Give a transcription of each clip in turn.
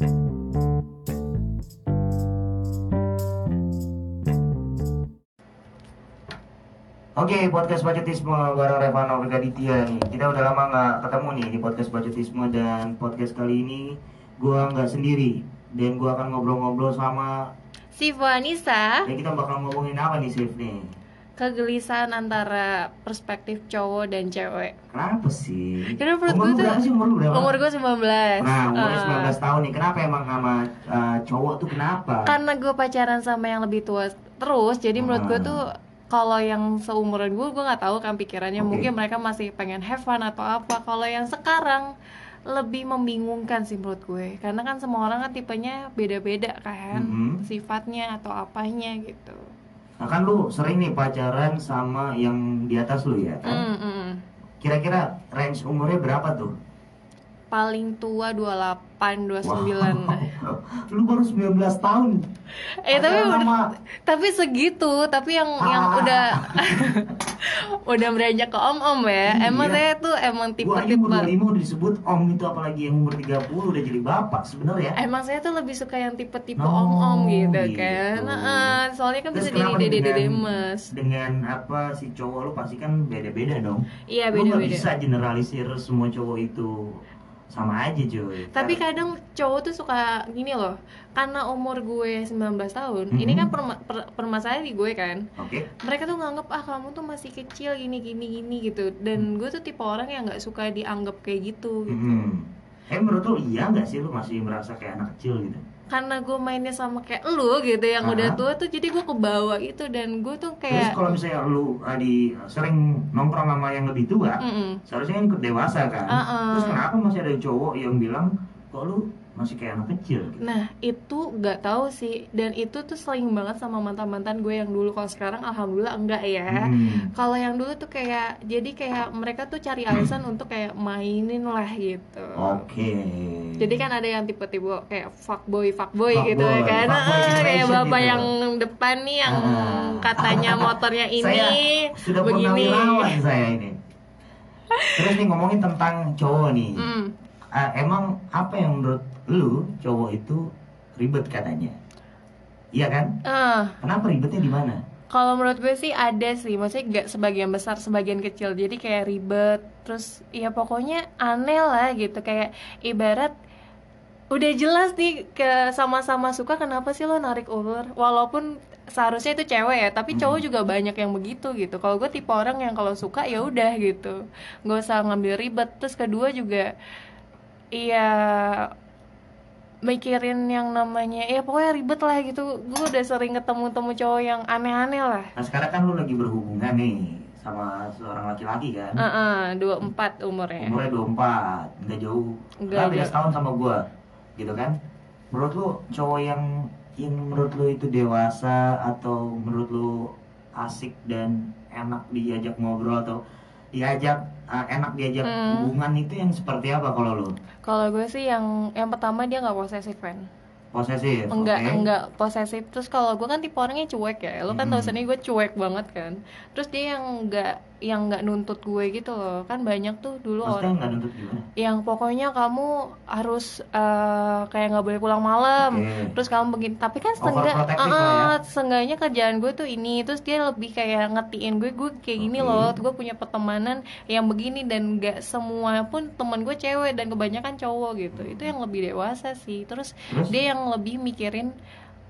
Oke, podcast Bacetisme bareng Revano Gaditya nih. Kita udah lama nggak ketemu nih di podcast Bacetisme dan podcast kali ini gua nggak sendiri dan gua akan ngobrol-ngobrol sama Si Vanessa dan kita bakal ngomongin apa nih Sif nih? Kegelisahan antara perspektif cowok dan cewek. Kenapa sih? Karena menurut umur gue tuh sih umur berapa? Umur gue 19. Nah, umur Eh, 19 tahun nih. Kenapa emang sama uh, cowok tuh kenapa? Karena gue pacaran sama yang lebih tua terus, jadi menurut gue tuh kalau yang seumuran gue, gue nggak tahu kan pikirannya. Oke. Mungkin mereka masih pengen have fun atau apa. Kalau yang sekarang lebih membingungkan sih menurut gue. Karena kan semua orang kan tipenya beda-beda kan, Mhm. sifatnya atau apanya gitu. Nah, kan lu sering nih pacaran sama yang di atas lu ya kan? Mm, mm. Kira-kira range umurnya berapa tuh? Paling tua 28, 29. Wow. Lu baru 19 tahun. Eh tapi Pacaran udah, sama tapi segitu, tapi yang yang Ah. udah udah beranjak ke om-om ya. Iya. Emang saya tuh emang Gua aja tipe-tipe umur 25 udah disebut om itu apalagi yang umur 30 udah jadi bapak sebenarnya. Emang saya tuh lebih suka yang tipe-tipe Oh, om-om gitu, gitu. kan. Heeh, soalnya kan Terus bisa jadi dede-dede dengan- mas. Dengan apa si cowok lu pasti kan beda-beda dong. Iya Lu nggak beda-beda. bisa generalisir semua cowok itu sama aja cuy. Tapi kadang cowok tuh suka gini loh, karena umur gue 19 tahun, ini Mhm. kan perma- per- permasalahan di gue kan. Oke. mereka tuh nganggep ah kamu tuh masih kecil gini gini gini gitu dan gue tuh tipe orang yang nggak suka dianggap kayak gitu gitu Hmm. Eh menurut lu iya nggak sih lu masih merasa kayak anak kecil gitu? Karena gue mainnya sama kayak lu gitu yang Ah. udah tua tuh jadi gue kebawa itu dan gue tuh Terus kayak kalau misalnya lu uh, di sering nongkrong sama yang lebih tua, Mm-mm. seharusnya kan ikut dewasa kan. Uh-uh. Terus kenapa masih ada cowok yang bilang kok lu masih kayak anak kecil? Gitu? nah itu nggak tahu sih dan itu tuh sering banget sama mantan mantan gue yang dulu kalau sekarang alhamdulillah enggak ya Hmm. kalau yang dulu tuh kayak jadi kayak mereka tuh cari alasan untuk kayak mainin lah gitu Oke. Jadi kan ada yang tipe-tipe kayak fuckboy fuckboy Fuckboy, gitu ya kan. fuckboy Ah, kayak bapak gitu. yang depan nih yang Ah. katanya motornya ini saya sudah begini. lawan saya ini. Terus nih ngomongin tentang cowok nih. Hmm. Ah, emang apa yang menurut lu cowok itu ribet katanya? Iya kan? Ah, Kenapa ribetnya di mana? kalau menurut gue sih ada sih, maksudnya gak sebagian besar, sebagian kecil. Jadi kayak ribet, terus ya pokoknya aneh lah gitu. Kayak ibarat udah jelas nih ke sama-sama suka kenapa sih lo narik ulur walaupun seharusnya itu cewek ya tapi cowok Hmm. juga banyak yang begitu gitu kalau gue tipe orang yang kalau suka ya udah gitu nggak usah ngambil ribet terus kedua juga iya mikirin yang namanya ya pokoknya ribet lah gitu gue udah sering ketemu temu cowok yang aneh-aneh lah Nah sekarang kan lu lagi berhubungan nih sama seorang laki-laki kan? Heeh, dua empat umurnya Umurnya 24, nggak jauh. Nggak Kan beda setahun sama gua, gitu kan? Menurut lu cowok yang yang menurut lu itu dewasa atau menurut lu asik dan enak diajak ngobrol atau diajak uh, enak diajak Hmm. hubungan itu yang seperti apa kalau lu? kalau gue sih yang yang pertama dia nggak posesif kan Posesif, enggak oke? enggak posesif terus kalau gue kan tipe orangnya cuek ya lo kan tahu Hmm. sendiri gue cuek banget kan terus dia yang enggak yang nggak nuntut gue gitu loh kan banyak tuh dulu Maksudnya orang nggak nuntut gimana? yang pokoknya kamu harus eh, kayak nggak boleh pulang malam Oke. terus kamu begini tapi kan setengah Overprotective lah ya. seenggaknya kerjaan gue tuh ini terus dia lebih kayak ngetiin gue gue kayak gini loh gue punya pertemanan yang begini dan nggak semua pun teman gue cewek dan kebanyakan cowok gitu itu yang lebih dewasa sih terus Terus? dia yang lebih mikirin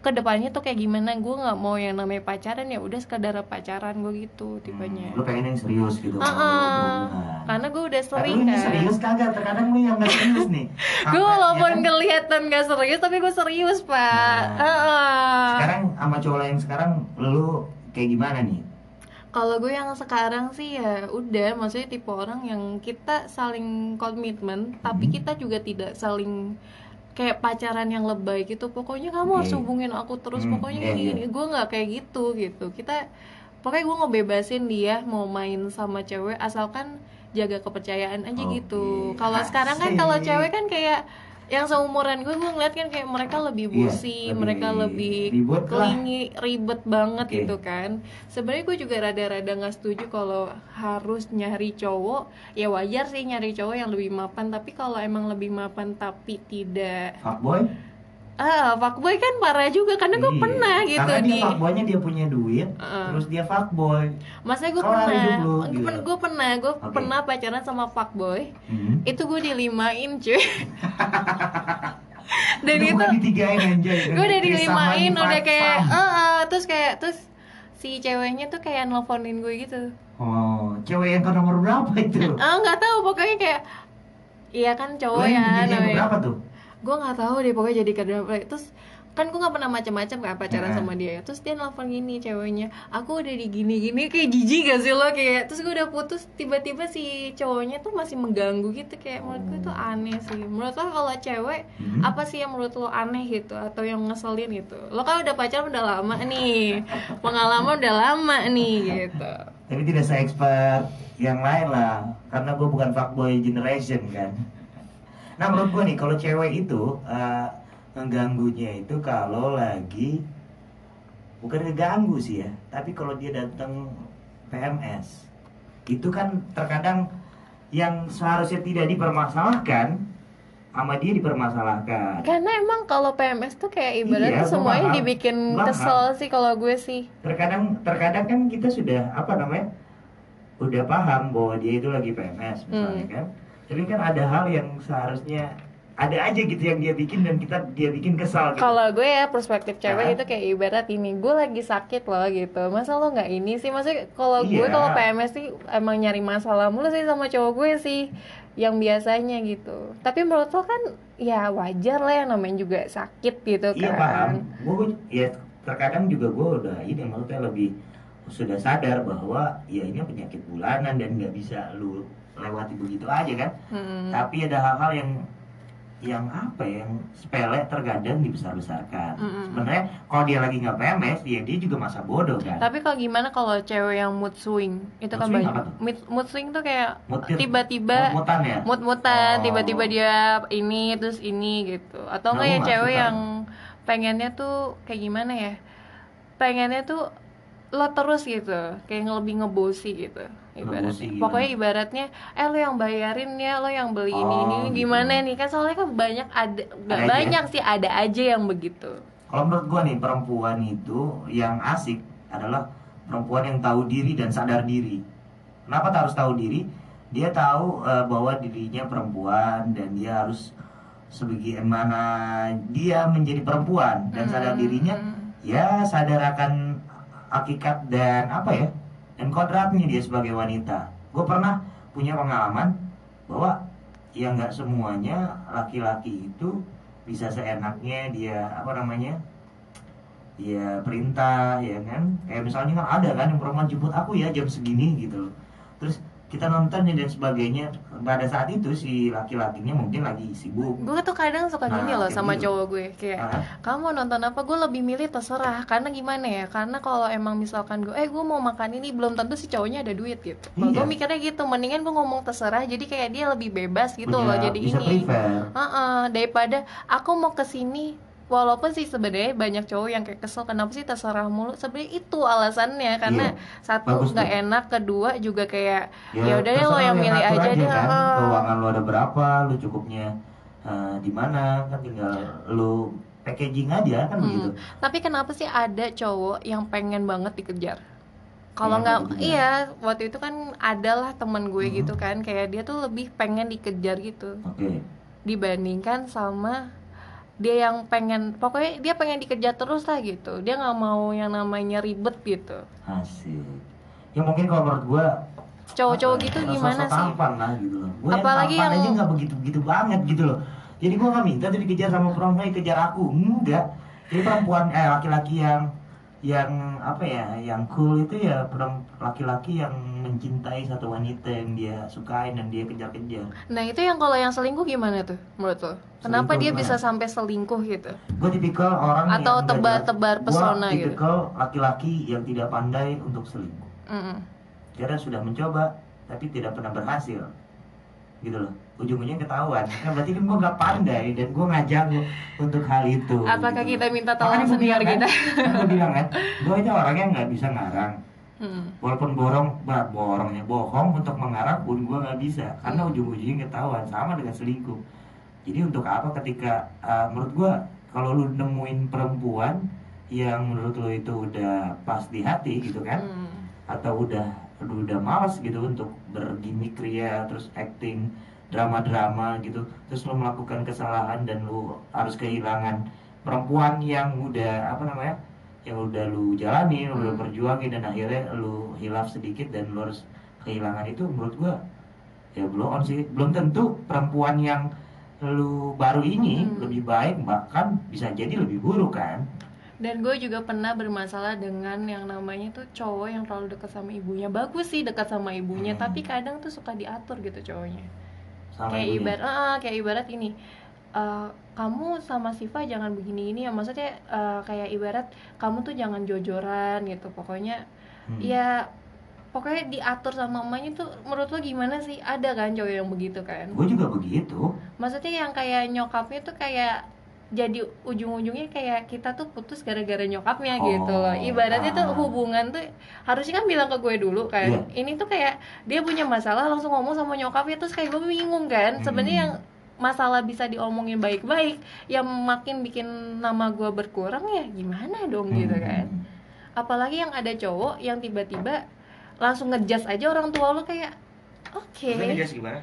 ke depannya tuh kayak gimana gue nggak mau yang namanya pacaran ya udah sekadar pacaran gue gitu tipenya Hmm, lu pengen yang serius gitu ah. berhubungan. karena gue udah sering kan serius kagak? Terkadang lu yang nggak serius nih. gue walaupun ya kelihatan gak serius tapi gue serius pak Nah, Heeh. Sekarang sama cowok lain sekarang lu kayak gimana nih? kalau gue yang sekarang sih ya udah maksudnya tipe orang yang kita saling komitmen tapi Hmm. kita juga tidak saling kayak pacaran yang lebay gitu pokoknya kamu harus Oke. hubungin aku terus Hmm, pokoknya iya, kayak iya. gini. Gue nggak kayak gitu gitu. Kita pokoknya gue ngebebasin dia mau main sama cewek asalkan jaga kepercayaan aja Oke, gitu. kalau sekarang kan kalau cewek kan kayak yang seumuran gue gue ngeliat kan kayak mereka lebih Iya, busi lebih mereka lebih ribet lah. kelingi ribet banget Oke. gitu kan sebenarnya gue juga rada-rada nggak setuju kalau harus nyari cowok ya wajar sih nyari cowok yang lebih mapan tapi kalau emang lebih mapan tapi tidak fuckboy ah fuckboy kan parah juga karena gue Iya. pernah gitu karena dia di fuckboynya dia punya duit Heeh. terus dia fuckboy Maksudnya gue pernah, gue gitu. pen- gue pernah, gue Oke. pernah pacaran sama fuckboy. hmm. Itu gue dilimain cuy. Dan itu bukan ditigain anjay gue udah dilimain, udah kayak, eh eh, terus kayak terus si ceweknya tuh kayak nelfonin gue gitu. oh cewek yang ke nomor berapa itu Ah nggak tahu pokoknya kayak, iya kan cowok yang ya namanya. berapa tuh Gue nggak tahu deh pokoknya jadi kedua terus kan gue nggak pernah macam-macam kan pacaran Heeh. sama dia. Terus dia nelfon gini ceweknya aku udah di gini gini kayak jijik gak sih lo? Kayak terus gue udah putus tiba-tiba si cowoknya tuh masih mengganggu gitu. Kayak menurut gue tuh aneh sih. Menurut lo kalau cewek Hmm. apa sih yang menurut lo aneh gitu? Atau yang ngeselin gitu? Lo kan udah pacaran udah lama nih. Pengalaman udah lama nih gitu. Tapi tidak se expert yang lain lah. Karena gue bukan fuckboy generation kan nah menurut gue nih kalau cewek itu eh, ngeganggunya itu kalau lagi bukan ngeganggu sih ya tapi kalau dia datang PMS itu kan terkadang yang seharusnya tidak dipermasalahkan sama dia dipermasalahkan karena emang kalau PMS tuh kayak Iya, ibaratnya gua semuanya paham. dibikin Paham. kesel sih kalau gue sih terkadang terkadang kan kita sudah apa namanya udah paham bahwa dia itu lagi PMS misalnya Hmm. kan tapi kan ada hal yang seharusnya ada aja gitu yang dia bikin dan kita dia bikin kesal gitu. Kalau gue ya perspektif cewek Hah? itu kayak ibarat ini gue lagi sakit loh gitu. Masa lo nggak ini sih? Maksudnya kalau gue Iya. kalau PMS sih emang nyari masalah mulu sih sama cowok gue sih yang biasanya gitu. Tapi menurut lo kan ya wajar lah yang namanya juga sakit gitu iya kan. paham gue ya terkadang juga gue udah ini maksudnya lebih sudah sadar bahwa ya ini penyakit bulanan dan nggak bisa lu lewati begitu aja kan Hmm. tapi ada hal-hal yang yang apa ya, yang sepele terkadang dibesar-besarkan Mm-mm. sebenarnya kalau dia lagi nggak PMS dia dia juga masa bodoh kan Tapi kalau gimana kalau cewek yang mood swing itu Mood kan swing banyak. apa tuh? Mood, mood swing tuh kayak tiba-tiba Mut-mutan ya mood-mutan Oh. tiba-tiba dia ini terus ini gitu atau Nah, enggak ya cewek yang pengennya tuh kayak gimana ya pengennya tuh lo terus gitu kayak lebih ngebosi gitu ibaratnya gimana? pokoknya ibaratnya eh lo yang bayarin ya lo yang beli ini Oh, ini gitu. gimana nih kan soalnya kan banyak ada nggak Ada aja. banyak sih ada aja yang begitu kalau menurut gua nih perempuan itu yang asik adalah perempuan yang tahu diri dan sadar diri kenapa tak harus tahu diri dia tahu eh, bahwa dirinya perempuan dan dia harus sebagaimana dia menjadi perempuan dan sadar Hmm. dirinya ya sadar akan hakikat dan apa ya dan kodratnya dia sebagai wanita. Gue pernah punya pengalaman bahwa ya nggak semuanya laki-laki itu bisa seenaknya dia apa namanya dia perintah ya kan? Kayak misalnya kan ada kan yang perempuan jemput aku ya jam segini gitu loh. Terus kita nonton dan sebagainya. Pada saat itu si laki-lakinya mungkin lagi sibuk. Gue tuh kadang suka Nah, gini loh sama gitu. cowok gue kayak Ah, kamu nonton apa? Gue lebih milih terserah karena gimana ya? Karena kalau emang misalkan gue eh gue mau makan ini belum tentu si cowoknya ada duit gitu. Iya. gue mikirnya gitu mendingan gue ngomong terserah jadi kayak dia lebih bebas gitu punya- loh jadi ini prefer. Heeh, daripada aku mau ke sini walaupun sih sebenarnya banyak cowok yang kayak kesel kenapa sih terserah mulu sebenarnya itu alasannya karena satu Iya. Bagus nggak enak kedua juga kayak ya udah deh lo yang milih ngatur aja deh kan heeh. keuangan lu ada berapa lu cukupnya eh, di mana kan tinggal lu packaging aja kan Hmm. begitu Tapi kenapa sih ada cowok yang pengen banget dikejar? Kalau Pengen nggak, dikejar. iya waktu itu kan adalah temen gue Hmm. gitu kan, kayak dia tuh lebih pengen dikejar gitu oke dibandingkan sama dia yang pengen, pokoknya dia pengen dikejar terus lah gitu. Dia nggak mau yang namanya ribet gitu. asik ya mungkin kalau menurut gua Cowok-cowok ya, gitu gimana sih? tampan lah gitu loh Apalagi yang tampan yang- aja nggak begitu begitu banget gitu loh jadi gua nggak minta tuh dikejar sama perempuan "Eh, kejar aku enggak jadi perempuan eh laki-laki yang yang apa ya yang cool itu ya perem- laki-laki yang mencintai satu wanita yang dia sukain dan dia kejar-kejar Nah itu yang kalau yang selingkuh gimana tuh menurut lo? Kenapa Selingkuh dia gimana? bisa sampai selingkuh gitu? gue tipikal orang Atau tebar-tebar pesona Gua gitu. tipikal laki-laki yang tidak pandai untuk selingkuh Mm-mm. Dia sudah mencoba tapi tidak pernah berhasil gitu loh ujung-ujungnya ketahuan kan berarti kan gue nggak pandai dan gue ngajak lo untuk hal itu Apakah gitu. kita minta tolong senior bilang kita? kan gue bilang kan gue aja orangnya nggak bisa ngarang Hmm. walaupun borong bah, borongnya bohong untuk mengarang pun gue nggak bisa karena ujung-ujungnya ketahuan sama dengan selingkuh jadi untuk apa ketika uh, menurut gue kalau lu nemuin perempuan yang menurut lu itu udah pas di hati gitu kan Hmm. atau udah udah malas gitu untuk bergimmick ria terus acting drama-drama gitu terus lu melakukan kesalahan dan lu harus kehilangan perempuan yang udah apa namanya yang udah lu jalani lu udah Hmm. perjuangin dan akhirnya lu hilaf sedikit dan lu harus kehilangan itu menurut gua ya belum on sih belum tentu perempuan yang lu baru ini Hmm. lebih baik bahkan bisa jadi lebih buruk kan Dan gue juga pernah bermasalah dengan yang namanya tuh cowok yang terlalu dekat sama ibunya. Bagus sih dekat sama ibunya, Hmm. tapi kadang tuh suka diatur gitu cowoknya. sama kayak ibunya. ibarat, ah, kayak ibarat ini. Eh, kamu sama Siva jangan begini ini ya maksudnya eh, kayak ibarat kamu tuh jangan jojoran gitu pokoknya Hmm. ya pokoknya diatur sama emaknya tuh menurut lo gimana sih ada kan cowok yang begitu kan gue juga begitu maksudnya yang kayak nyokapnya tuh kayak jadi ujung-ujungnya kayak kita tuh putus gara-gara nyokapnya gitu loh Oh, ibaratnya tuh ah. hubungan tuh harusnya kan bilang ke gue dulu kan Iya. ini tuh kayak dia punya masalah langsung ngomong sama nyokapnya terus kayak gue bingung kan sebenarnya Hmm. yang masalah bisa diomongin baik-baik yang makin bikin nama gue berkurang ya gimana dong gitu Hmm. kan apalagi yang ada cowok yang tiba-tiba langsung ngejudge aja orang tua lo kayak oke gimana?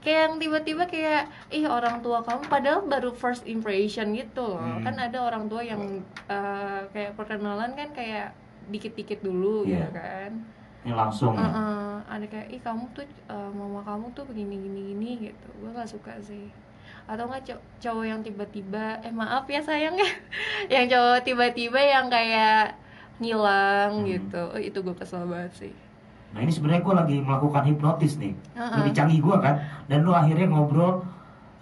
kayak yang tiba-tiba kayak ih orang tua kamu padahal baru first impression gitu loh Hmm. kan ada orang tua yang eh, kayak perkenalan kan kayak dikit-dikit dulu Iya. gitu kan Ini langsung. Ya? Heeh, ada kayak ih kamu tuh eh, mama kamu tuh begini gini gini gitu. Gue nggak suka sih. Atau nggak cow- cowok yang tiba-tiba eh maaf ya sayang ya. Yang cowok tiba-tiba yang kayak ngilang Hmm. gitu. Eh, itu gue kesel banget sih. Nah ini sebenarnya gue lagi melakukan hipnotis nih. Heeh. Lebih canggih gue kan. Dan lu akhirnya ngobrol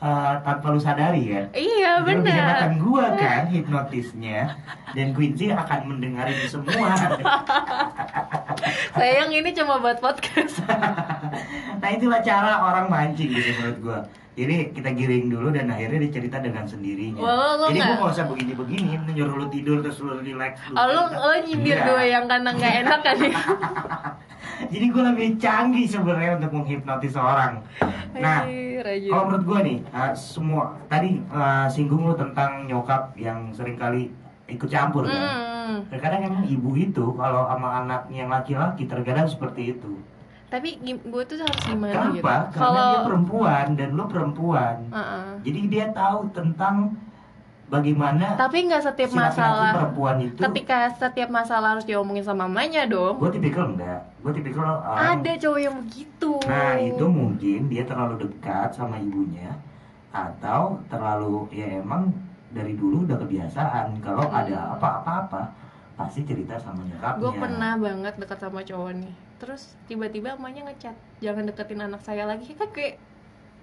uh, tanpa lu sadari kan? Iya benar. hebatan gue kan hipnotisnya. Dan Quincy akan mendengar ini semua. Sayang ini cuma buat podcast. Nah itulah cara orang mancing gitu menurut gue Jadi kita giring dulu dan akhirnya dicerita dengan sendirinya. Lo Jadi gue gak usah begini-begini. Nyuruh lu tidur terus lu relax dulu. Oh, lo lo nyindir gue yang karena nggak enak kan ya? Jadi gue lebih canggih sebenarnya untuk menghipnotis orang Nah. Kalau menurut gue nih, uh, semua tadi uh, singgung lu tentang nyokap yang sering kali ikut campur kan. Hmm. Terkadang emang ibu itu kalau sama anaknya yang laki-laki terkadang seperti itu. Tapi gue tuh harus gimana Kenapa? gitu? Karena Kalau dia perempuan dan lu perempuan. Heeh. Jadi dia tahu tentang bagaimana tapi nggak setiap masalah perempuan itu. ketika setiap masalah harus diomongin sama mamanya dong. Gue tipikal enggak. Gue tipikal orang. Ada cowok yang begitu. Nah itu mungkin dia terlalu dekat sama ibunya atau terlalu ya emang dari dulu udah kebiasaan kalau Hmm. ada apa-apa pasti cerita sama nyokapnya. Gue pernah banget dekat sama cowok nih. Terus tiba-tiba emaknya ngechat, jangan deketin anak saya lagi. Kan kayak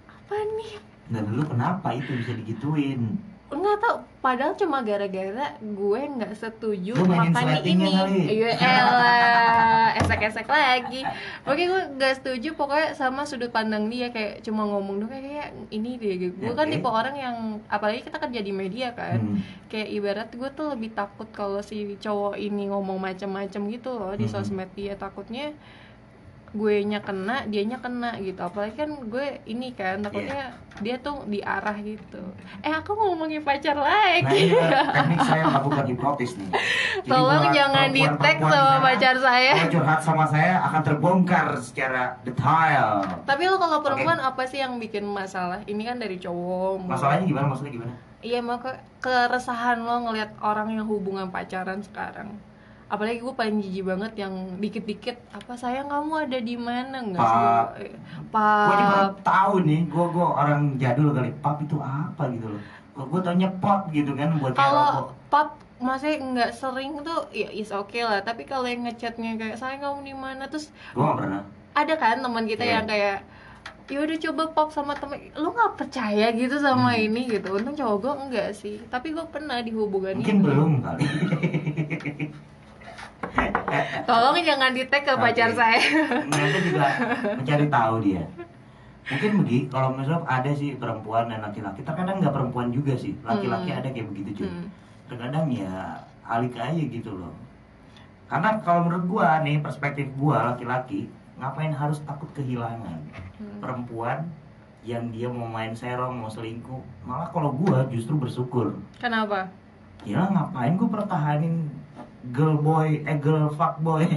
apa nih? Dan lu kenapa itu bisa digituin? Nggak tau, padahal cuma gara-gara gue nggak setuju Lu mainin makan sletingnya ini. Iya elah, esek-esek lagi Pokoknya gue nggak setuju pokoknya sama sudut pandang dia Kayak cuma ngomong doang kayak, ini gitu. Gue kan Oke. tipe orang yang, apalagi kita kerja di media kan Hmm. Kayak ibarat gue tuh lebih takut kalau si cowok ini ngomong macem-macem gitu loh di Hmm. sosmed dia Takutnya gue nya kena, dianya kena gitu apalagi kan gue ini kan takutnya dia tuh diarah gitu eh aku ngomongin pacar Nah lagi ini adalah teknik saya melakukan hipnotis nih. Jadi Tolong jangan di tag sama pacar saya. Kalau curhat sama saya akan terbongkar secara detail. Tapi lo kalau perempuan apa sih yang bikin masalah? Ini kan dari cowok. Masalahnya gimana? Maksudnya gimana? Iya, mau ke keresahan lo ngelihat orang yang hubungan pacaran sekarang. Apalagi gue paling jijik banget yang dikit-dikit apa sayang kamu ada di mana nggak sih? Pap. Eh, Gue juga Pap. tahu nih, gue gue orang jadul kali. Pap itu apa gitu loh? Gue taunya pot gitu kan buat. Kalau pap masih nggak sering tuh ya is oke lah. Tapi kalau yang ngechatnya kayak sayang kamu di mana terus Gue gak pernah. ada kan teman kita Iya. yang kayak ya udah coba pop sama temen lu nggak percaya gitu sama Hmm. ini gitu untung cowok gue enggak sih tapi gue pernah di hubungan Mungkin ini belum kali. tolong jangan di tag ke Oke. pacar saya Mereka juga mencari tahu dia. mungkin begitu kalau misalnya ada sih perempuan dan laki-laki terkadang nggak perempuan juga sih laki-laki Hmm. ada kayak begitu cuy Hmm. terkadang ya alik aja gitu loh karena kalau menurut gua nih perspektif gua laki-laki ngapain harus takut kehilangan Hmm. perempuan yang dia mau main serong mau selingkuh malah kalau gua justru bersyukur Kenapa? ya ngapain gua pertahanin girl boy eh girl fuck boy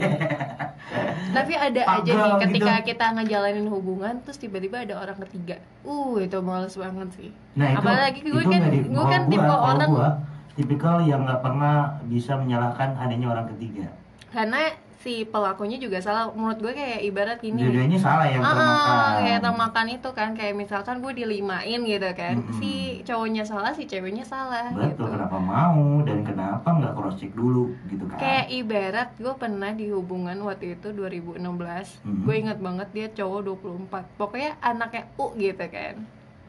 Tapi ada Pak aja nih ketika gitu. kita ngejalanin hubungan terus tiba-tiba ada orang ketiga. Uh, itu males banget sih. Nah itu, Apalagi gue itu kan- gue kan gua- tipe orang- gua, tipikal yang nggak pernah bisa menyalahkan adanya orang ketiga. Karena si pelakunya juga salah. Menurut gue kayak ibarat gini. Dua-duanya salah yang Ah, termakan. kayak termakan itu kan kayak misalkan gue dilimain gitu kan. Mm-mm. Si cowoknya salah, si ceweknya salah gitu. Betul, kenapa mau dan kenapa nggak cross check dulu gitu kan? Kayak ibarat gue pernah di hubungan waktu itu 2016 Mhm. Gue inget banget dia cowok 24 Pokoknya anaknya U gitu kan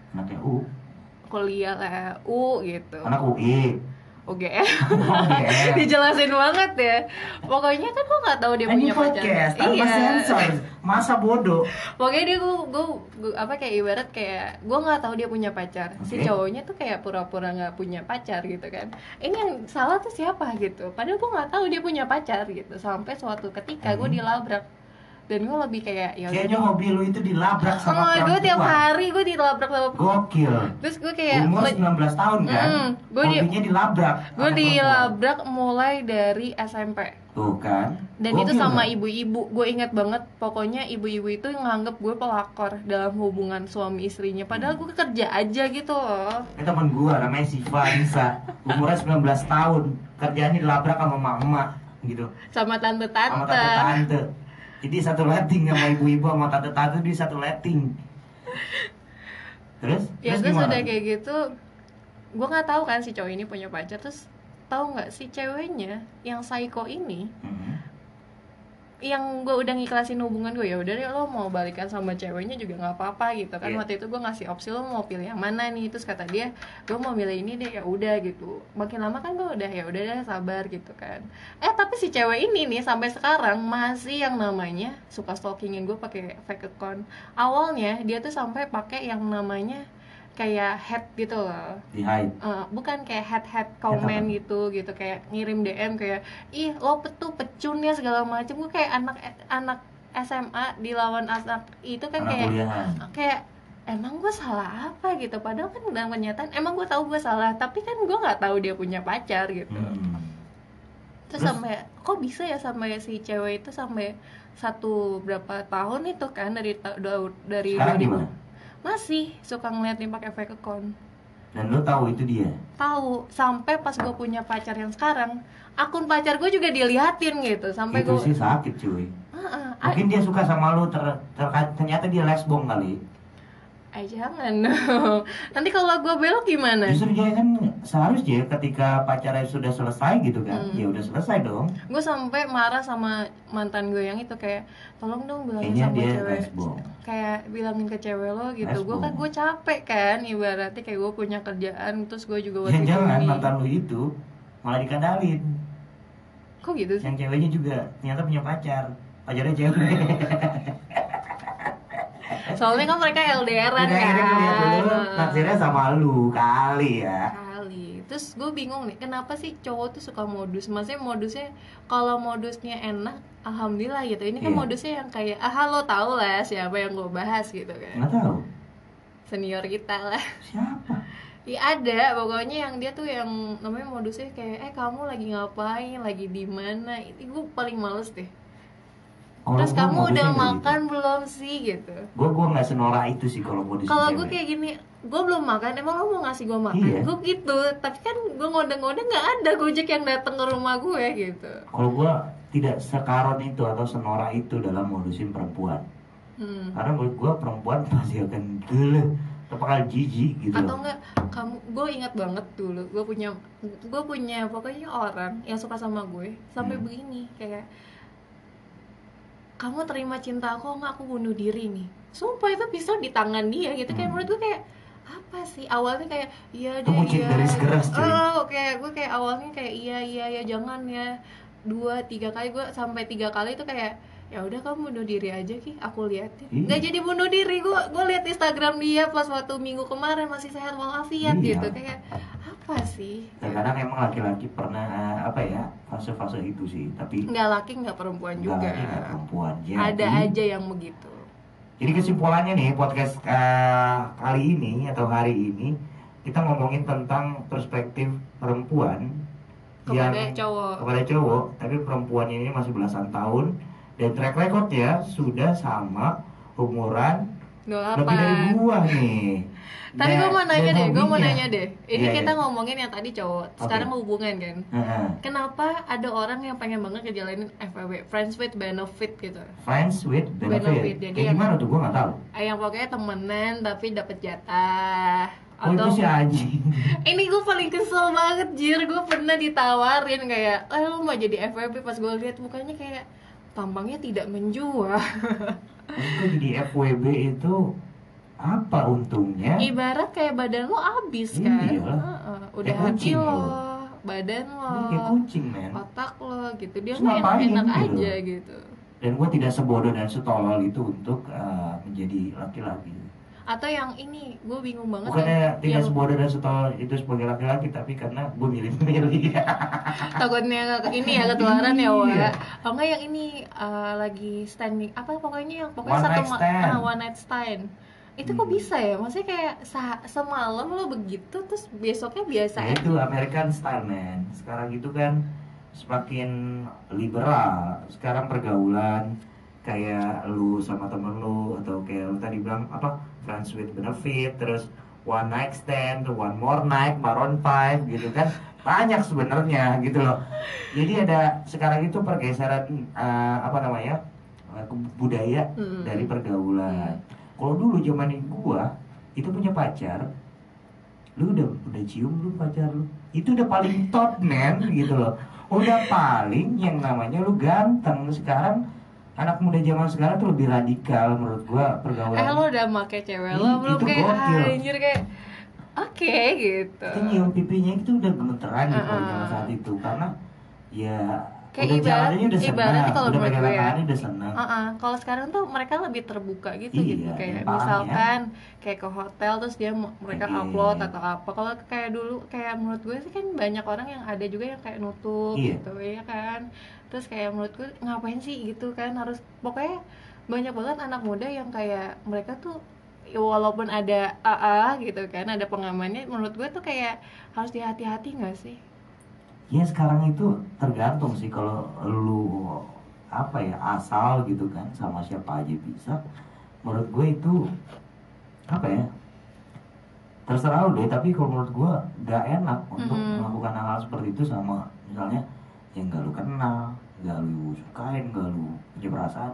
Anaknya U, Kuliah lah U gitu anak UI. UGM UGM. Dijelasin banget ya Pokoknya kan gue gak tahu dia Ini punya pacar podcast tanpa Iya sensor. Masa bodoh. Pokoknya dia gue, gue, gue- apa kayak ibarat kayak gue nggak tahu dia punya pacar. Si Oke. cowoknya tuh kayak pura-pura nggak punya pacar gitu kan. Ini yang salah tuh siapa gitu. Padahal gue nggak tahu dia punya pacar gitu. Sampai suatu ketika gue Hmm. dilabrak dan gue lebih kayak ya Kayaknya mobil lu itu dilabrak sama Oh, gue tiap perempuan. hari gue dilabrak sama Gokil. Terus gue kayak Umur me- 19 tahun kan? Mm, gua di- dilabrak. gue perempuan. dilabrak mulai dari SMP. Tuh kan. Dan Gokil itu sama ibu-ibu. Gue ingat banget pokoknya ibu-ibu itu nganggep gue pelakor dalam hubungan suami istrinya. Padahal gue kerja aja gitu loh. Ini temen gua namanya Siva Nisa Umurnya 19 tahun Kerjaannya dilabrak sama emak-emak gitu Sama Sama tante-tante. Jadi satu letting sama ibu-ibu sama tante-tante di satu letting Terus? Ya terus gimana? udah kayak gitu gue nggak tahu kan si cowok ini punya pacar terus tahu nggak si ceweknya yang psycho ini Hmm. Yang gue udah ngiklasin hubungan gue ya udah deh lo mau balikan sama ceweknya juga nggak apa-apa gitu. Kan Iya. waktu itu gue ngasih opsi lo mau pilih yang mana nih? Terus kata dia gue mau milih ini deh ya udah gitu. Makin lama kan gue udah ya udah deh sabar gitu kan. Eh tapi si cewek ini nih sampai sekarang masih yang namanya suka stalkingin gue pakai fake account. Awalnya dia tuh sampai pakai yang namanya kayak head gitu loh. Di hide. Eh, bukan kayak head head comment gitu gitu. Kayak ngirim DM kayak ih lo petu pecun ya segala macam gue kayak anak anak SMA dilawan anak itu kan Anak kayak kuliahan. kayak emang gue salah apa? gitu. Padahal kan dalam kenyataan emang gue tahu gue salah tapi kan gue nggak tahu dia punya pacar gitu. Hmm. terus, Terus? sampai kok bisa ya sampai si cewek itu sampai satu berapa tahun itu kan dari ta- dari Sekarang 2000 gimana? Masih suka ngeliatin pakai fake account. Dan lu tahu itu dia? Tahu sampai pas gue punya pacar yang sekarang akun pacar gue juga diliatin gitu sampai Itu gue sih sakit cuy. Ah, ah, Mungkin dia suka sama lu ter, ter- Ternyata dia lesbong kali. Ah, jangan nanti kalau gue belok gimana? Justru dia kan seharusnya ketika pacarnya sudah selesai gitu kan Hmm. Ya udah selesai dong. Gue sampai marah sama mantan gue yang itu kayak tolong dong bilangin Kayaknya sama dia cewek. kayak bilangin ke cewek lo gitu. Gue kan gue capek kan ibaratnya kayak gue punya kerjaan terus gue juga waktu itu jangan ini- mantan lu itu Malah dikadalin. Kok gitu? Sih Yang ceweknya juga ternyata punya pacar. Pacarnya cewek. Soalnya kan mereka LDRan Udah kan akhirnya ngeliat dulu Naksirnya sama lu kali ya terus gue bingung nih kenapa sih cowok tuh suka modus? Maksudnya modusnya kalau modusnya enak alhamdulillah gitu. Ini kan Iya. modusnya yang kayak ah lo tau lah siapa yang gue bahas gitu kan. Nggak tahu senior kita lah. Siapa? Ya ada pokoknya yang dia tuh yang namanya modusnya kayak eh kamu lagi ngapain? Lagi di mana? Ini gue paling males deh terus kamu udah makan belum sih gitu? Gue gue nggak senora itu sih kalau modus kalau gue kayak gini gue belum makan emang lo mau ngasih gue makan? Iya. gue gitu tapi kan gue ngode-ngode nggak ada gojek yang datang ke rumah gue gitu. Kalau gue tidak sekaron itu atau senora itu dalam modusin perempuan. Hmm. Karena menurut gue perempuan pasti akan gele Bakal jijik gitu. Atau enggak kamu gue ingat banget dulu gue punya gue punya pokoknya orang yang suka sama gue sampai Hmm. begini kayak kamu terima cinta aku nggak aku bunuh diri nih sumpah itu pisau di tangan dia gitu kayak Hmm. menurut gue kayak apa sih awalnya kayak iya deh Kamu iya garis keras, cuy. oh kayak gue kayak awalnya kayak iya iya ya jangan ya dua tiga kali gue sampai tiga kali itu kayak ya udah kamu bunuh diri aja ki aku liatin Iya. nggak jadi bunuh diri gue gue liat Instagram dia pas waktu minggu kemarin masih sehat walafiat Iya. gitu kayak apa sih? Terkadang emang laki-laki pernah eh, apa ya fase-fase itu sih tapi nggak laki nggak perempuan juga. laki, nggak perempuan. Jadi- ada aja yang begitu. Jadi kesimpulannya nih podcast eh, kali ini atau hari ini kita ngomongin tentang perspektif perempuan kepada yang cowok. kepada cowok, tapi perempuan ini masih belasan tahun dan track recordnya sudah sama umuran lebih dari 28 gua nih. Tapi gue mau nanya deh gue mau nanya deh. Ini Iya, kita iya. ngomongin yang tadi cowok. Sekarang hubungan kan? Heeh. kenapa ada orang yang pengen banget ngejalanin FWB friends with benefit gitu. Friends with benefit. Benefit, jadi Kayak yang- gimana tuh? Gua nggak tahu. Ah, yang pokoknya temenan tapi dapat jatah. Oh itu si anjing. ini gue paling kesel banget jir. Gue pernah ditawarin kayak eh lu mau jadi FWB pas gue lihat mukanya kayak tampangnya tidak menjual. Itu jadi FWB itu apa untungnya? ibarat kayak badan lo abis kan Iya. Heeh, udah Kayak hati lo lo. badan lo Ini kayak kucing men. otak lo gitu dia Terus mah ngapain enak gitu? aja gitu dan gue tidak sebodoh dan setolol itu untuk uh, menjadi laki-laki atau yang ini gue bingung banget bukannya yang- tidak yang sebodoh dan setolol itu sebagai laki-laki tapi karena gue milih-milih takutnya nggak- ini ya ketularan ya wa Iya. oh enggak yang ini uh, lagi standing apa pokoknya yang pokoknya One satu night stand. ah, one night stand itu kok bisa ya? Maksudnya kayak semalam lo begitu terus besoknya biasa aja itu American style man sekarang itu kan semakin liberal. Sekarang pergaulan kayak lu sama temen lu atau kayak lu tadi bilang apa friends with benefit terus one night stand one more night maroon 5 gitu kan. Banyak sebenarnya gitu loh. Jadi ada sekarang itu pergeseran eh, apa namanya eh, budaya Hmm. dari pergaulan kalau dulu zaman gua itu punya pacar lu udah udah cium lu pacar lu? Itu udah paling top man gitu loh. Udah paling yang namanya lu ganteng. Sekarang anak muda zaman sekarang tuh lebih radikal menurut gua pergaulan. Eh lo udah make cewek lo belum? itu kayak ah, anjir kayak oke gitu. Kita nyium pipinya itu udah gemeteran gitu pada Uh-uh. zaman saat itu. Karena ya Kayak udah ibarat- jalannya udah senang ibaratnya kalau udah pegang ya, udah senang Uh-uh. Kalau sekarang tuh mereka lebih terbuka gitu Iya, gitu kayak parah misalkan kayak ke hotel terus dia mereka Iya. upload atau apa. Kalau kayak dulu kayak menurut gue sih kan banyak orang yang ada juga yang kayak nutup Iya. gitu ya kan. Terus kayak menurut gue ngapain sih gitu kan harus pokoknya banyak banget anak muda yang kayak mereka tuh ya walaupun ada AA gitu kan ada pengamannya menurut gue tuh kayak harus dihati-hati nggak sih Ya sekarang itu tergantung sih kalau lu apa ya asal gitu kan sama siapa aja bisa. Menurut gue itu apa ya terserah lu deh. Tapi kalau menurut gue gak enak untuk Mhm. melakukan hal-hal seperti itu sama misalnya yang gak lu kenal, gak lu sukain, gak lu punya perasaan,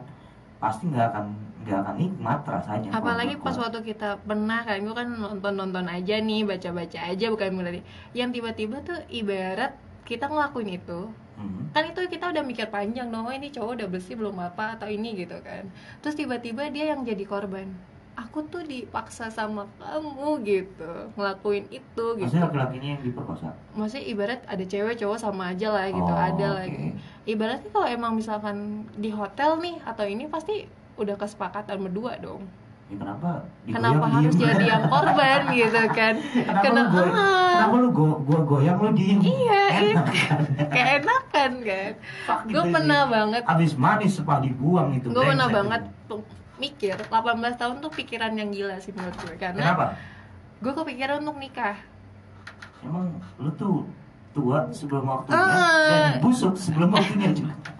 pasti nggak akan nggak akan nikmat rasanya. apalagi pas waktu kita pernah kan gue kan nonton nonton aja nih baca baca aja bukan berarti yang tiba-tiba tuh ibarat kita ngelakuin itu Mhm. kan itu kita udah mikir panjang dong oh ini cowok udah bersih belum apa atau ini gitu kan. Terus tiba-tiba dia yang jadi korban. Aku tuh dipaksa sama kamu gitu. Ngelakuin itu gitu. Maksudnya laki-lakinya yang diperkosa. maksudnya ibarat ada cewek cowok sama aja lah gitu. Oh, ada oke. lagi. Ibaratnya kalau emang misalkan di hotel nih atau ini pasti udah kesepakatan berdua dong Ya, kenapa? kenapa harus diem? jadi yang korban gitu kan kenapa, Kena- lu goy- ah. kenapa lu go, gua goyang lu diem Iya, iya. enak kan kayak enakan kan gue gitu pernah sih. banget abis manis setelah dibuang itu gue pernah banget itu. mikir 18 tahun tuh pikiran yang gila sih menurut gue karena kenapa? gue kepikiran untuk nikah emang lu tuh tua sebelum waktunya Ah. dan busuk sebelum waktunya juga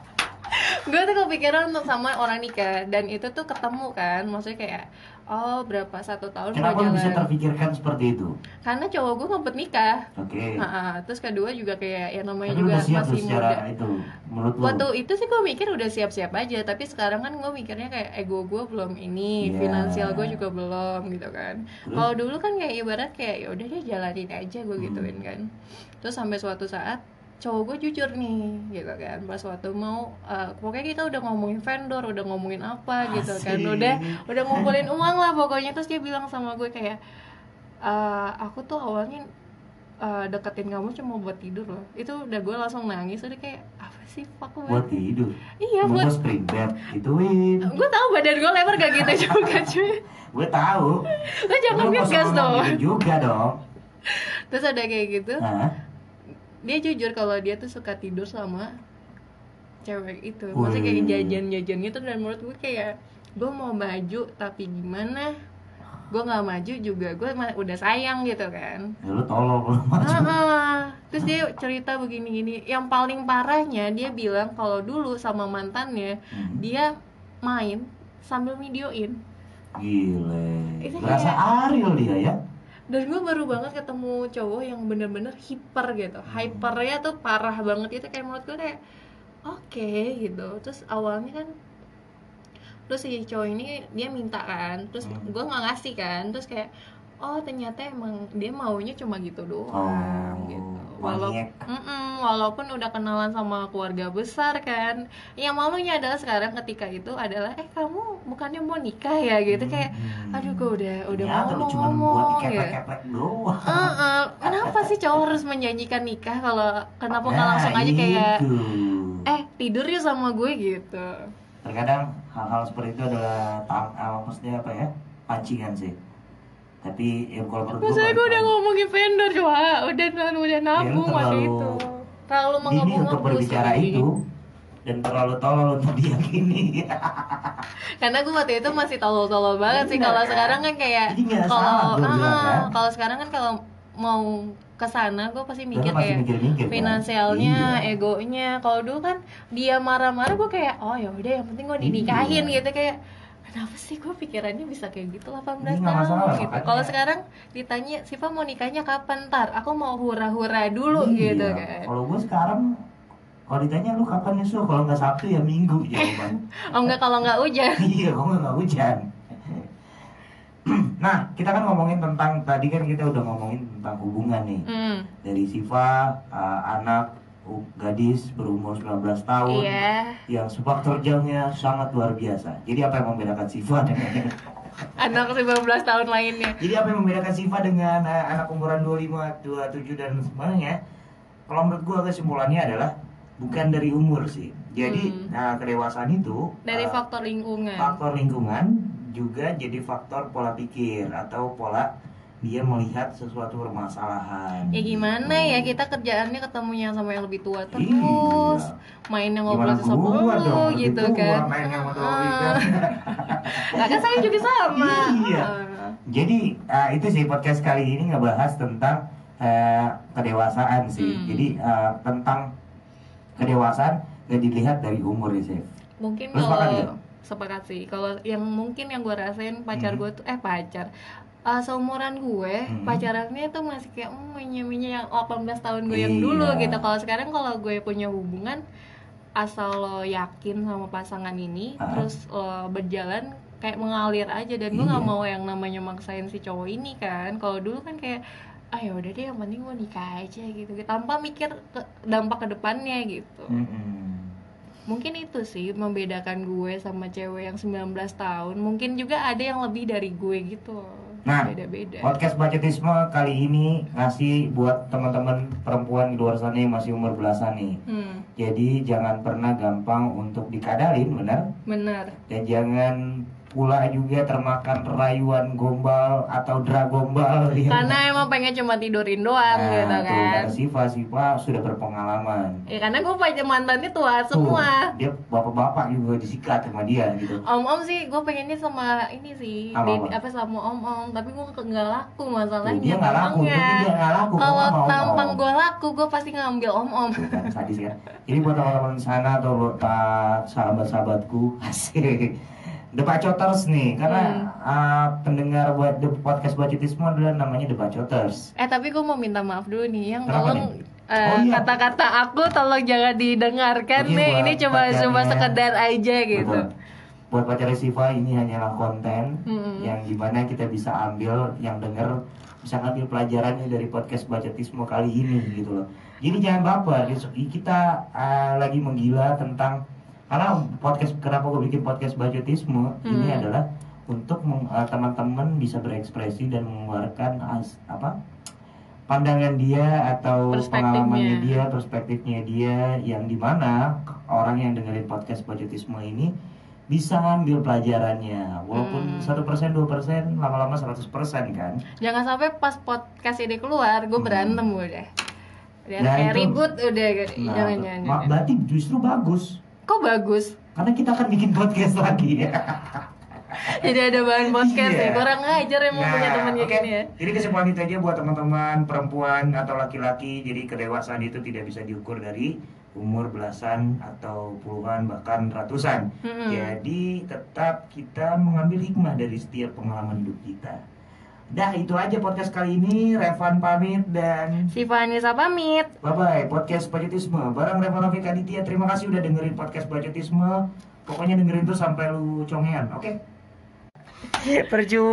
gue tuh kepikiran untuk sama orang nikah dan itu tuh ketemu kan maksudnya kayak oh berapa satu tahun kenapa lu bisa jalan. terpikirkan seperti itu? Karena cowok gue ngempet nikah. Oke. Ha-ha. terus kedua juga kayak yang namanya tapi juga udah siap masih muda. itu menurut lu? Waktu itu sih gue mikir udah siap-siap aja tapi sekarang kan gue mikirnya kayak ego gue belum ini Iya. finansial gue juga belum gitu kan. Kalau dulu kan kayak ibarat kayak ya udah deh jalanin aja gue Hmm. gituin kan. Terus sampai suatu saat cowok gue jujur nih gitu kan. Pas waktu mau eh, pokoknya kita udah ngomongin vendor udah ngomongin apa gitu kan. Asik. udah udah ngumpulin uang lah pokoknya. Terus dia bilang sama gue kayak "Eh, aku tuh awalnya eh, deketin kamu cuma buat tidur loh. Itu udah gue langsung nangis udah kayak apa sih? Fuck buat banget tidur? Iya mau buat spring bed ituin gue tahu badan gue lebar gak gitu juga cuy. Gue tahu. Lo jangan ngegas dong. juga dong. Terus ada kayak gitu. Hah? Dia jujur kalau dia tuh suka tidur sama cewek itu. Maksudnya kayak jajan-jajan gitu dan menurut gue kayak gue mau maju tapi gimana? Gue nggak maju juga gue udah sayang gitu kan. Ya lu tolong lu maju. Ah, terus dia cerita begini-gini yang paling parahnya dia bilang kalau dulu sama mantannya Hmm. dia main sambil videoin. Gile. Berasa kayak- Ariel dia ya dan gue baru banget ketemu cowok yang bener-bener hiper gitu. Hypernya tuh parah banget. Itu kayak menurut gue kayak oke gitu. Terus awalnya kan terus si cowok ini dia minta kan. Terus Hmm. gue nggak ngasih kan. Terus kayak oh ternyata emang dia maunya cuma gitu doang Oh, gitu. Walau- maniak. Mm-mm, walaupun udah kenalan sama keluarga besar kan. Yang malunya adalah sekarang ketika itu adalah eh kamu bukannya mau nikah ya? Gitu kayak Hmm. aduh gue udah udah lu mau cuma buat ngomong ya doang. Heeh, kenapa sih cowok harus menjanjikan nikah kalau kenapa nggak Nah, langsung aja kayak itu. eh tidur yuk sama gue gitu. Terkadang hal-hal seperti itu adalah tam, eh, maksudnya apa ya pancingan sih tapi ya kalau menurut Maksudnya gue udah ngomongin vendor coba udah udah nabung Ya, lu waktu terlalu itu terlalu dini untuk berbicara itu dan terlalu tolol untuk diyakini karena gue waktu itu masih tolol-tolol banget sih Bener, kalau kan? sekarang kan kayak kalau ah, kan? kalau sekarang kan kalau mau ke sana gue pasti mikir kayak mikir-mikir, kan? finansialnya, Iya. egonya. Kalau dulu kan dia marah-marah gue kayak oh ya udah yang penting gue dinikahin Iya. gitu kayak kenapa sih gue pikirannya bisa kayak gitu 18 Ini nggak tahun masalah, gitu. Kalau sekarang ditanya Siva mau nikahnya kapan ntar? Aku mau hura-hura dulu Iya. gitu kan. kalau gue sekarang kalau ditanya lu kapan nyusul kalau nggak sabtu ya minggu jawaban Oh enggak kalau nggak hujan. iya kalau nggak hujan nah kita kan ngomongin tentang tadi kan kita udah ngomongin tentang hubungan nih Hmm. dari Siva uh, anak gadis berumur 19 tahun Iya. yang sepak terjangnya sangat luar biasa jadi apa yang membedakan Siva dengan Anak 19 tahun lainnya. jadi apa yang membedakan Siva dengan uh, anak umuran 25 27 dan semuanya kalau menurut gua kesimpulannya adalah bukan dari umur sih jadi Hmm. uh, kedewasaan itu Dari uh, faktor lingkungan. faktor lingkungan juga jadi faktor pola pikir atau pola dia melihat sesuatu permasalahan. Ya gimana gitu. ya kita kerjaannya ketemunya sama yang lebih tua terus, Iya. mainnya Gimana ngobrol sama gua lu dong, gitu tua, kan. main sama kan. Nah, kan saya juga sama. Iya. Heeh. Jadi uh, itu sih podcast kali ini ngebahas tentang uh, kedewasaan sih. Hmm. Jadi uh, tentang kedewasaan gak dilihat dari umur ya, Chef. Mungkin kalau nggak? sepakat sih. Kalau yang mungkin yang gue rasain pacar Hmm. gue tuh eh pacar uh, seumuran gue Hmm. pacarannya tuh masih kayak mm, minyak yang 18 tahun gue yang Iya. dulu gitu kalau sekarang kalau gue punya hubungan asal lo yakin sama pasangan ini Ah. terus lo berjalan kayak mengalir aja dan gue nggak Iya. mau yang namanya maksain si cowok ini kan kalau dulu kan kayak ah ya udah deh yang penting gue nikah aja gitu tanpa mikir ke, dampak ke depannya gitu Mm-mm. mungkin itu sih membedakan gue sama cewek yang 19 tahun mungkin juga ada yang lebih dari gue gitu Nah, beda-beda Podcast Bacetisme kali ini ngasih buat teman-teman perempuan di luar sana yang masih umur belasan nih. hmm, Jadi jangan pernah gampang untuk dikadalin, benar? benar Dan jangan pula juga termakan rayuan gombal atau dragombal ya. karena emang pengen cuma tidurin doang Nah, gitu tuh, kan kata Siva, Siva sudah berpengalaman. ya karena gue pacar mantannya tua Tuh, semua dia bapak-bapak juga disikat sama dia gitu. om-om sih gue pengennya sama ini sih Apa, di- apa? sama om-om tapi gue nggak laku Tuh, masalahnya dia nggak laku, dia nggak laku. kalau tampang gue laku gue pasti ngambil om-om Tuh kan, sadis kan. Jadi buat teman-teman sana atau buat pak sahabat-sahabatku, asik. The Bacoters nih, karena Hmm. uh, pendengar buat the podcast Bacetisme adalah namanya The Bacoters. Eh tapi gue mau minta maaf dulu nih yang Kenapa tolong nih? eh, Oh, iya. kata-kata aku tolong jangan didengarkan Ini nih. Ini pacarnya. cuma sekedar aja gitu. Betul. Buat pacar Siva ini hanyalah konten Mm-mm. yang di mana kita bisa ambil, yang denger bisa ngambil pelajarannya dari podcast Bacetisme kali ini gitu loh. Jadi jangan baper, kita uh, lagi menggila tentang karena podcast kenapa gue bikin podcast Bacetisme ini Hmm. adalah untuk uh, teman-teman bisa berekspresi dan mengeluarkan as- apa pandangan dia atau pengalamannya dia, perspektifnya dia yang di mana orang yang dengerin podcast budgetisme ini bisa ngambil pelajarannya walaupun Hmm. satu persen dua persen lama-lama 100% kan Jangan sampai pas podcast ini keluar, gue Hmm. berantem udah. Udah Nah, kayak itu- ribut udah. Nah, jangan jangan. jangan. berarti justru bagus Kok bagus? karena kita akan bikin podcast lagi ya Jadi ada bahan podcast Iya. ya. Kurang ajar emang punya temen kayak oke. gini ya. Jadi kesimpulan itu aja buat teman-teman perempuan atau laki-laki. Jadi kedewasaan itu tidak bisa diukur dari umur belasan atau puluhan bahkan ratusan. Mm-mm. Jadi tetap kita mengambil hikmah dari setiap pengalaman hidup kita. Dah itu aja podcast kali ini. Revan pamit dan Si Vanessa pamit. bye bye podcast budgetisme bareng Revan Novik Aditya. Terima kasih udah dengerin podcast budgetisme. Pokoknya dengerin tuh sampai lu congean, oke? Percuma.